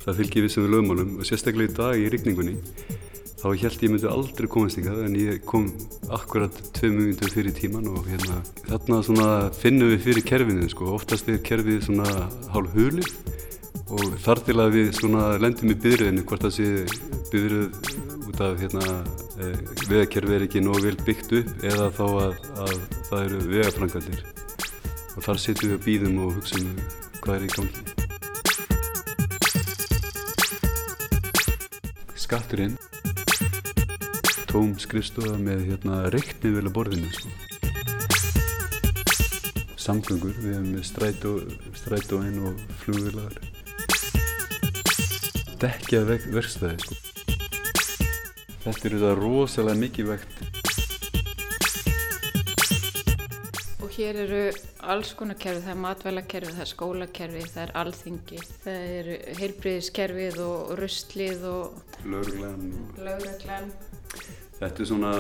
Það fylgir við sem við lögmálum og sérstaklega í dag í rigningunni þá held ég myndi aldrei komast ykkar en ég kom akkurat tvei mjögundur fyrir tíman og hérna þarna finnum við fyrir kerfinu sko. oftast er kerfið svona hálf hulið og þar til að við lendum í byrjuðinu hvort það sé byrjuð út af hérna, e, vegakerfið er ekki nóg vel byggt upp eða þá að, að það eru vegafrangaldir og þar setjum við að býðum og hugsa um hvað er í gangi. Skatturinn tóm skrifstofa með hérna, reikni vel að borðinu sko. samgöngur við hefum með strætó, strætóinn og flugvilar dekja verkstæði sko. þetta er þetta rosalega mikið vekt og Hér eru alls konar kerfi, það er matvælakerfi, það er skólakerfi, það er alþingi, það eru heilbriðiskerfið og rustlið og Lögreglan. lögreglan. Þetta er svona,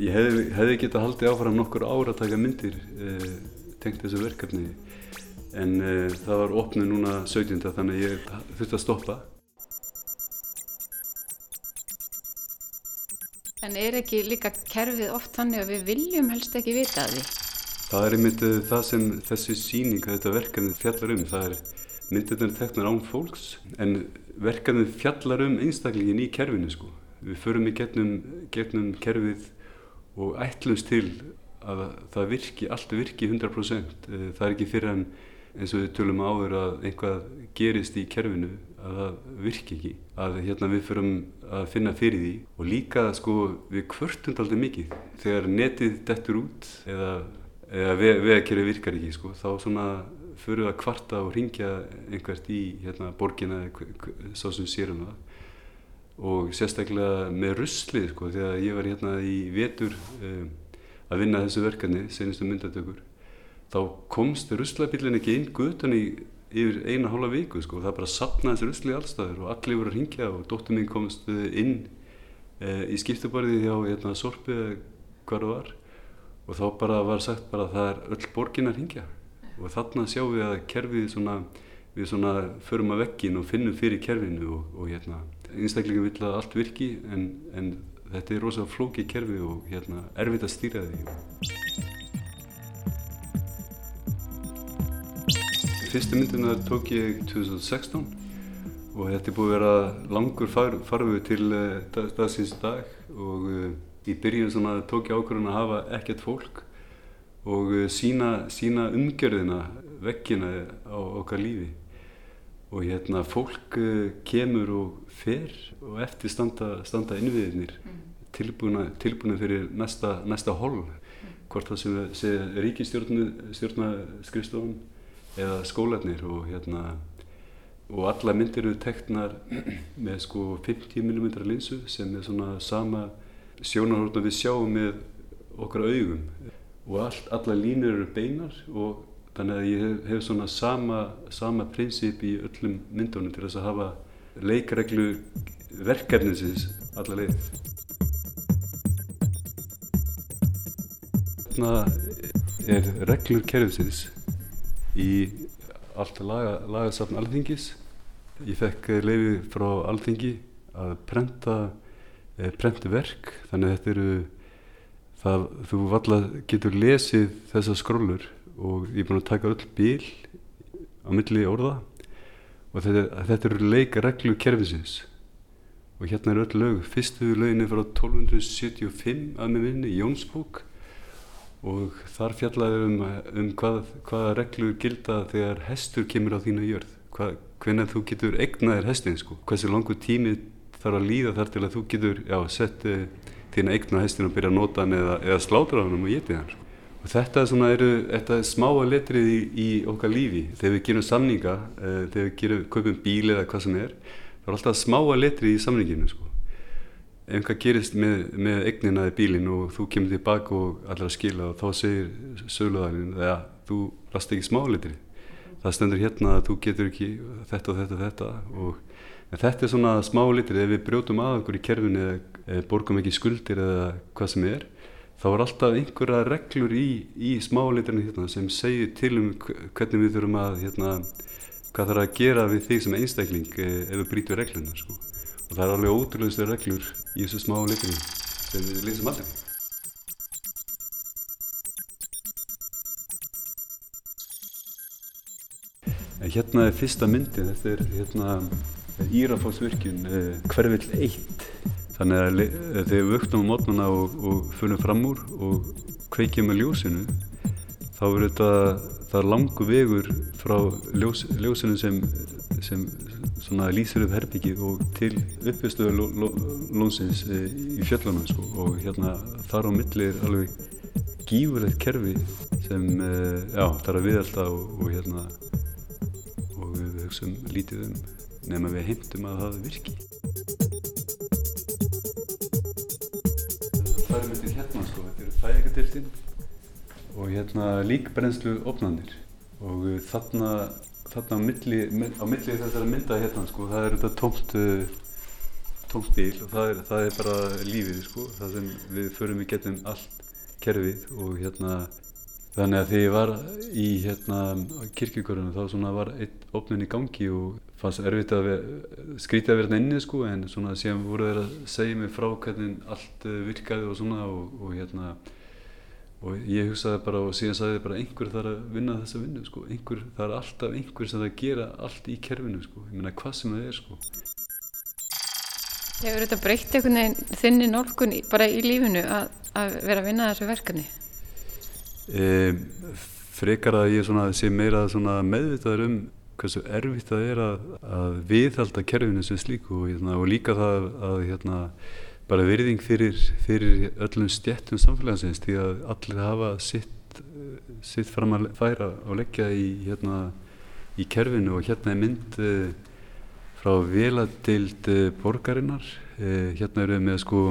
ég hefði, hefði getað haldið áfram nokkur ára að taka myndir eh, tengt þessu verkefni en eh, það var opnið núna 17. þannig að ég þurfti að stoppa. En er ekki líka kerfið oft þannig að við viljum helst ekki vita að því? Það er einmitt eh, það sem þessi síning, þetta verkefni fjallar um. Það er myndirnar teknar án fólks en verkefni fjallar um einstaklingin í kerfinu sko. Við förum í getnum, kerfið og ætlumst til að það virki, allt virki 100%. Eh, það er ekki fyrir en eins og við tölum áður að einhvað gerist í kerfinu að það virki ekki. Að hérna við förum að finna fyrir því og líka sko við kvörtund aldrei mikið. Þegar netið dettur út eða, eða vegakerfi virkar ekki sko þá svona förum við að kvarta og ringja einhvert í hérna borgina svo sem sérum það og sérstaklega með ruslið sko þegar ég var hérna í vetur um, að vinna þessu verkefni senustu myndatökur þá komst ruslabillin ekki inn gutan í yfir eina hálfa viku sko. Það bara sapnaði þessu rusli allstaður og allir voru að ringja og dóttur mín komst inn e, í skiptubarði hjá hérna Sorpi hvar það var. Og þá bara var sagt bara að það er öll borgin að ringja og þarna sjáum við að kerfið svona við svona förum að vekkin og finnum fyrir kerfinu og, og hérna einstaklega vill að allt virki en, en þetta er rosalega flóki kerfi og hérna erfitt að stýra því. Fyrstu myndina tók ég 2016 og þetta er búið að vera langur far, farfu til uh, dagsins dag og uh, í byrjun svona tók ég ákvörðun að hafa ekkert fólk og uh, sína, sína umgjörðina vekkina á okkar lífi og hérna fólk kemur og fer og eftir standa, standa innviðinir mm. tilbúna, tilbúna fyrir næsta, næsta hol mm. hvort það sem sé ríkistjórnaskrifstofan eða skólanir og hérna og alla myndir eru teknar [CLEARS THROAT] með sko 50 mm linsu sem er svona sama sjónarhórna við sjáum með okkar augum og all, alla línur eru beinar og þannig að ég hef, hef svona sama, sama prinsip í öllum myndunum til þess að hafa leikreglu verkefninsins alla leið. Þarna er reglur kerfisins í allt laga, lagasafn alþingis. Ég fekk leiði frá alþingi að prenta, eh, prenta verk þannig að þetta eru það, þú valla getur lesið þessa skrólur og ég er búin að taka öll bíl á milli orða. Og þetta, þetta eru leikareglu kerfisins og hérna er öll lög. Fyrstu löginni frá 1275 að með minni, Jónsbók. Og þar fjallaði um, hvað, hvaða reglur gilda þegar hestur kemur á þína jörð. Hvað, hvernig þú getur eignaðir hestin sko. hversu langu tími þarf að líða þar til að þú getur já, sett uh, þína eigna hestin og byrja að nota hann eða, eða slátra hann og getið hann sko. Og þetta svona, eru, þetta er smáa letrið í, í okkar lífi. Þegar við gerum samninga uh, þegar við gerum, kaupum bíl eða hvað sem er það er alltaf smáa letrið í samninginu sko. Ef einhvað gerist með, með eignina í bílinn og þú kemur tilbaka og allar að skila og þá segir sögluðarinn að þú last ekki smálitri það stendur hérna að þú getur ekki þetta og þetta og þetta. Og þetta er svona smálitri ef við brjótum að okkur í kerfinu eða borgum ekki skuldir eða hvað sem er þá er alltaf einhverja reglur í, í smálitrinu hérna, sem segir til um hvernig við þurfum að hérna, hvað þarf að gera við þig sem einstakling eh, ef við brítum regluna sko. Og það er alveg ótrúlega reglur í þessu smá leikri sem við lýsum allir hérna er fyrsta myndi þetta er hérna Írafótsvirkjun eh, hverfill 1 þannig að þegar við vöktum á mótnuna og, og funnum fram úr og kveikjum með ljósinu þá er þetta það er langu vegur frá ljós, ljósinu sem, sem lýsir upp herbyggið og til uppistöðu lónsins eh, í fjöllunum sko. og hérna þar á milli er alveg gífurlegt kerfi sem eh, já, það er að viðelta og, og hérna og við hugsaum lítið um nefnum við heimtum að það virki Það myndið hérna sko, þetta eru fæðingadildin og hérna líkbrennslu opnanir og uh, þarna, þarna á milli, milli þessara mynda hérna sko, það er þetta tómt, uh, tómt bíl og það er, það er bara lífið sko, það sem við förum í getum allt kerfið. Og hérna þannig að þegar ég var í hérna kirkjökorunum þá svona var eitt opnun í gangi og fannst erfitt að skrítið að vera inni sko en svona síðan voru þeir að segja mig frá hvernig allt uh, virkaði og svona og, og hérna og ég hugsaði bara og síðan sagði bara einhver þarf að vinna þessa vinnu sko einhver, það er alltaf einhver sem það gera allt í kerfinu sko, ég meina hvað sem það er sko Hefur þetta breytt einhvern veginn þinni nálgun bara í lífinu að, að vera að vinna þessu verkefni? E, frekar að ég svona, sé meira meðvitaður um hversu erfitt það er að, að viðhalda kerfinu sem slíku og, hérna, og líka það að hérna, bara virðing fyrir, fyrir öllum stjættum samfélagsins því að allir hafa sitt, sitt fram að færa og leggja í, hérna, í kerfinu og hérna er mynd uh, frá veladild uh, borgarinnar uh, hérna eru við með sko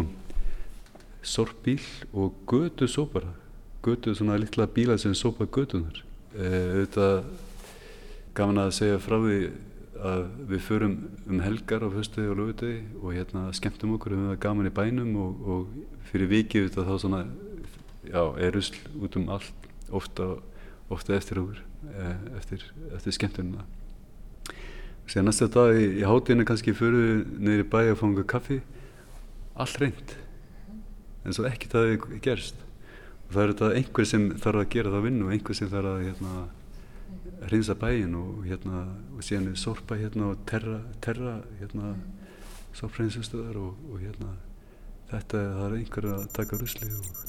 sorpbíl og götu sópara götu svona litla bíla sem sópa götunar auðvitað gaman að segja frá því að við förum um helgar á höstuði og lögutöði og hérna skemmtum okkur um það gaman í bænum og, og fyrir vikið þá svona já, er usl út um allt ofta, ofta eftir okkur e, eftir, eftir skemmtununa Sér næsta dag í, í hátinu kannski förum við neyri bæ að fanga kaffi. Allt reynd en svo að það gerst. Og það er þetta einhver sem þarf að gera það vinnu og einhver sem þarf að hérna hreinsa bæin og hérna og síðan er sorpa hérna og terra, terra hérna sorphreinsustöðar og, og hérna þetta er einhver að taka rusli og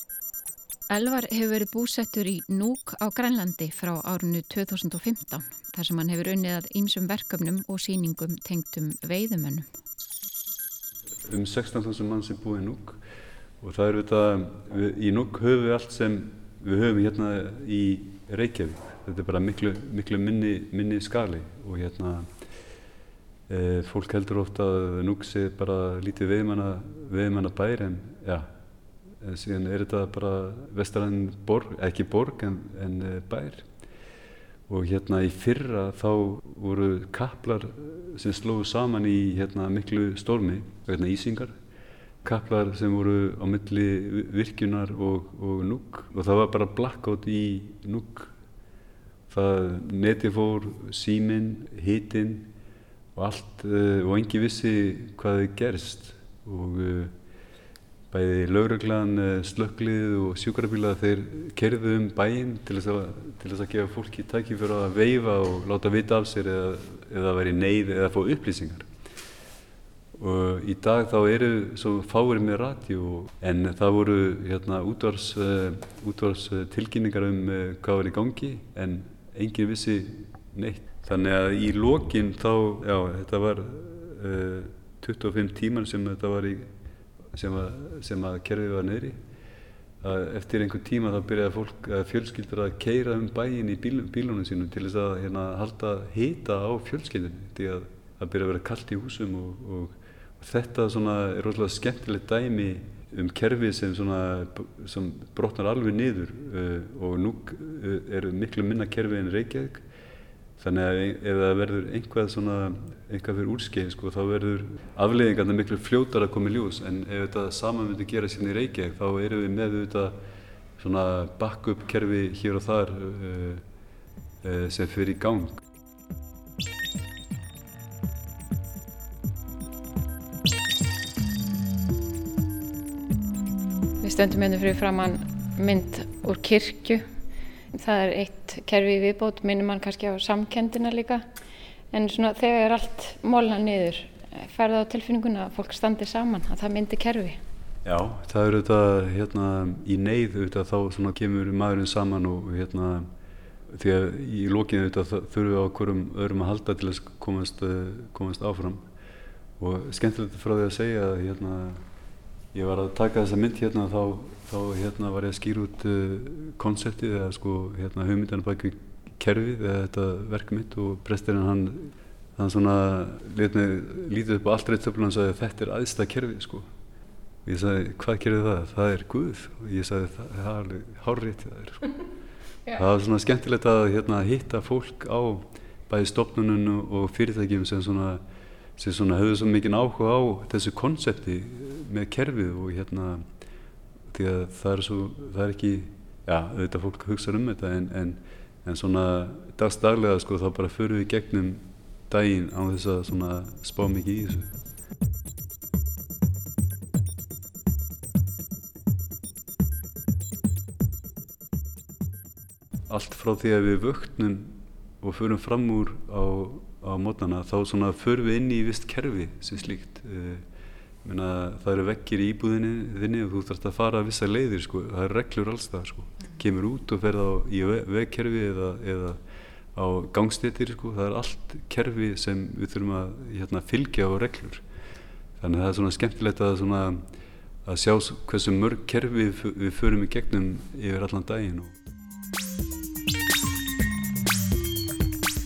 Elvar hefur verið búsettur í Núk á Grænlandi frá árinu 2015 þar sem hann hefur unnið að ýmsum verkefnum og síningum tengtum veiðumönnum Um 16.000 mann sem búið í Núk og það er þetta, í Núk höfum við allt sem við höfum hérna í Reykjavík þetta er bara miklu, miklu minni, minni skali og hérna e, fólk heldur ofta að núksi bara lítið veðmanna bær en já, en síðan er þetta bara vestarann borg, ekki borg en, en e, bær. Og hérna í fyrra þá voru kaplar sem slóðu saman í hérna miklu stormi, hérna ísingar kaplar sem voru á milli virkjunar og, og núk og það var bara blackout í núk það neti fór, síminn, hitinn og allt uh, og engi vissi hvað þið gerst. Og uh, bæði lauruglan, uh, slökklið og sjúkrabíla þeir kerðu um bæinn til þess að, til þess að gefa fólki tæki fyrir að veifa og láta vita af sér eða, eða veri neyð eða fá upplýsingar og í dag þá eru svo fáir með radíu en það voru hérna útvars, útvars tilkynningar um hvað var í gangi en enginn vissi neitt. Þannig að í lokin þá, já, þetta var uh, 25 tíman sem þetta var í, sem að, sem að kerfið var neyri. Eftir einhver tíma þá byrjaði fólk, fjölskyldur að keira um bæin í bíl, bílunum sínum til þess að hérna, halda hita á fjölskyldunni því að það byrjaði að vera kallt í húsum og, og þetta svona er rosalega skemmtilegt dæmi um kerfi sem, sem brotnar alveg niður uh, og nú uh, eru miklu minna kerfi en Reykjavík. Þannig að ef það verður einhvað svona, einhvað fyrir úrskeið sko, þá verður afleiðingarna miklu fljótar að koma í ljós. En ef þetta saman myndi gera sérna í Reykjavík þá erum við með þetta svona backup kerfi hér og þar uh, uh sem fyrir í gang Við stöndum hérna fyrir framann mynd úr kirkju. Það er eitt kerfi viðbót, minnum mann kannski á samkendina líka. En svona þegar er allt mólna niður, færða á tilfinninguna að fólk standi saman, að það myndi kerfi. Já, það eru þetta hérna í neyð þá svona kemur maðurinn saman og hérna því að í lókinu auðvitað þurfum við á hverjum öðrum að halda til að komast, komast áfram og skemmtilegt frá því að segja að hérna ég var að taka þessa mynd hérna þá, þá hérna var ég að skýra út uh, konseptið eða sko hérna hugmyndan baki kerfið eða þetta verk mitt og presturinn hann hann svona lítið upp á allt reitt og hann sagði þetta er aðstað kerfið sko og ég sagði hvað gerir það? Það er Guð og ég sagði það, er alveg hárrið það er sko. [LAUGHS] það var svona skemmtilegt að hérna, hitta fólk á bæði stopnunum og fyrirtækjum sem svona, sem svona höfðu svo mikið áhuga á þessu konsepti með kerfið og hérna því að það er svo, það er ekki já, auðvitað fólk hugsa um þetta en, en, en svona dagstaglega sko þá bara förum við gegnum daginn á þess að svona spá mikið í þessu. Allt frá því að við vöknum og förum fram úr á, á mótnana þá svona förum við inn í vist kerfi sem slíkt uh, Meina, það eru vekkir í íbúðinni þinni og þú þarfst að fara að vissa leiðir sko. það eru reglur alls það sko. kemur út og ferð á í vegkerfi eða, eða á gangstéttir sko. það er allt kerfi sem við þurfum að hérna, fylgja á reglur þannig að það er svona skemmtilegt að, svona, að sjá hversu mörg kerfi við, förum í gegnum yfir allan daginn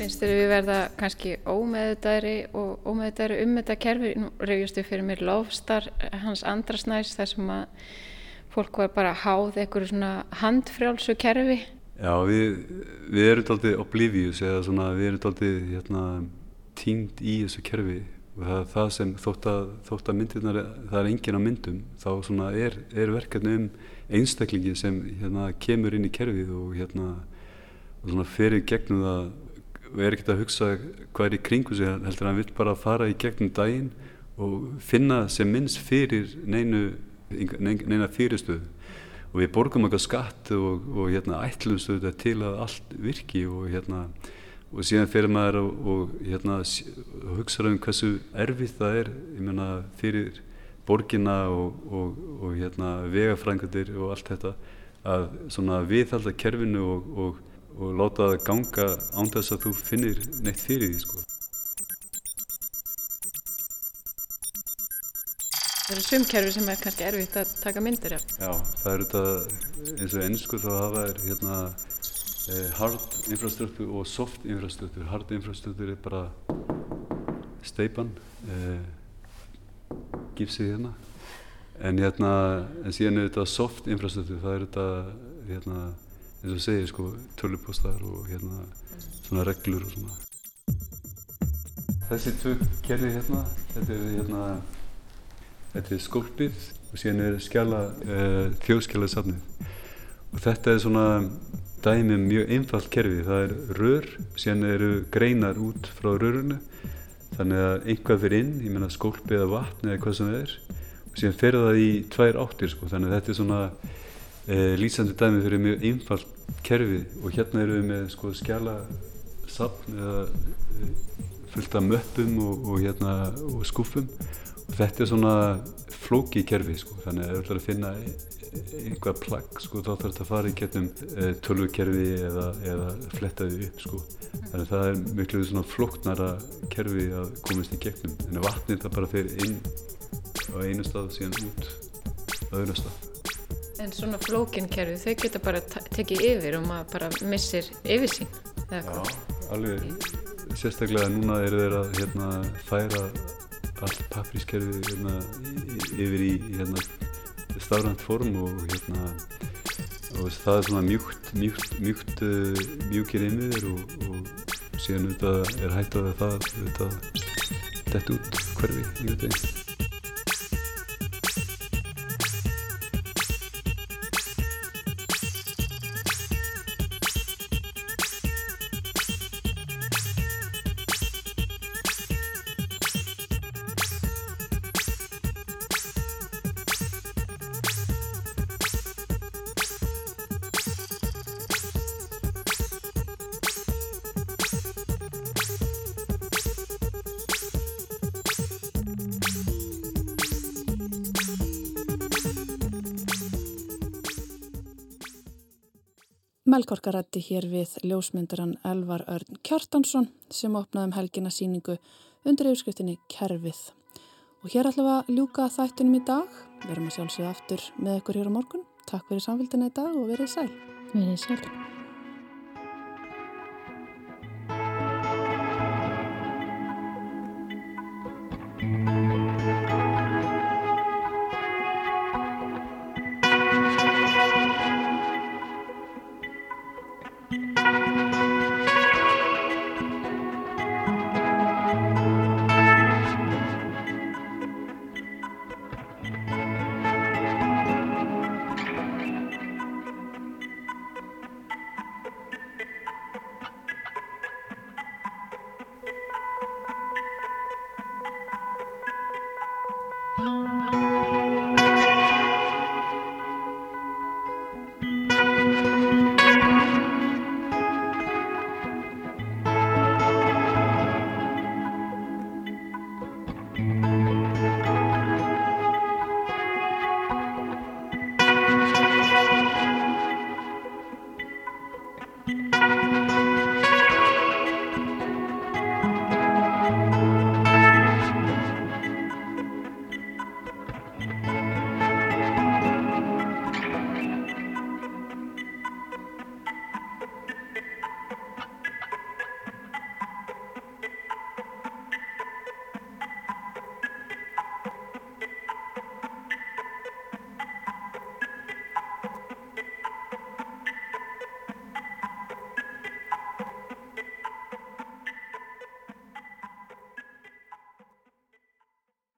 Finnst þér við verða kannski ómeðutæri og ómeðutæri um þetta kerfi? Nú reyðjustu fyrir mér lofstar hans andrasnæs þar sem að fólk var bara háð eitthvað svona handfrjálsu kerfi. Já, við, við erum alltaf oblivious eða svona við erum alltaf hérna, tínd í þessu kerfi og það það sem þótt að, þótt að myndirnar, það er engin á myndum, þá svona er, er verkefni um einstaklingi sem hérna kemur inn í kerfið og hérna og svona ferir gegnum það og er ekkert að hugsa hvað er í kringu sig heldur hann vil bara fara í gegnum daginn og finna sem minnst fyrir neinu, neina fyrirstöðu. Og við borgum eitthvað skatt og, og hérna ætlumstöðu til að allt virki og hérna og síðan fyrir maður og, og hérna hugsa um hversu erfitt það er ég menna fyrir borgina og, og hérna vegafrængandir og allt þetta að svona viðhalda kerfinu og og láta það ganga án þess að þú finnir neitt fyrir því sko. Það eru sumkerfi sem er kannski erfitt að taka myndir af. Já, það eru þetta eins og ennsku þá hafa er hérna eh, hard infrastruktúr og soft infrastruktúr. Hard infrastruktúr er bara steipan, eh, gipsið hérna. En hérna, en síðan er þetta soft infrastruktúr, það er þetta hérna eins og segir sko tölupóstar og hérna svona reglur og svona. Þessi tvö kerfi hérna þetta er hérna þetta er skólpið og síðan er skjala uh, þjóðskjálasafnið og þetta er svona dæmi mjög einfalt kerfi. Það er rör, síðan eru greinar út frá rörunu þannig að einhvað fyrir inn, ég menna skólpið eða vatn eða hvað sem það er. Og síðan fer það í tvær áttir sko. Þannig að þetta er svona uh, lýsandi dæmi fyrir mjög einfalt kerfið og hérna eru við með sko skjala sapn eða eh, fullt af möppum og, og hérna og skuffum og þetta er svona flóki kerfi sko þannig að ef þú ætlar að finna einhvað plagg sko þá þarf þetta að fara í getnum e, tölvukerfi eða, eða flettaði upp sko. Þannig að það er miklu svona flóknara kerfi að komast í gegnum. En vatnið það bara fer inn á einu stað og síðan út á öðru stað En svona flókinkerfi, þau geta bara tekið yfir og maður bara missir eða hvað? Já, alveg, sérstaklega núna eru þeir að hérna, færa allt paprískerfi hérna, yfir í hérna, stafrænt form og, hérna, og það er svona mjúkt, mjúkt, mjúkt uh, mjúkir innviðir og, og síðan auðvitað er hættað að það auðvitað dett út hverfi í þetta. Melkorkarætti hér við ljósmyndaran Elvar Örn Kjartansson sem opnaði um helgina síningu undir yfirskriftinni Kerfið. Og hér ætlum við að ljúka þættunum í dag. Við erum að sjálfsögða aftur með ykkur hér á morgun. Takk fyrir samfélgina í dag og verið sæl. Verið sæl.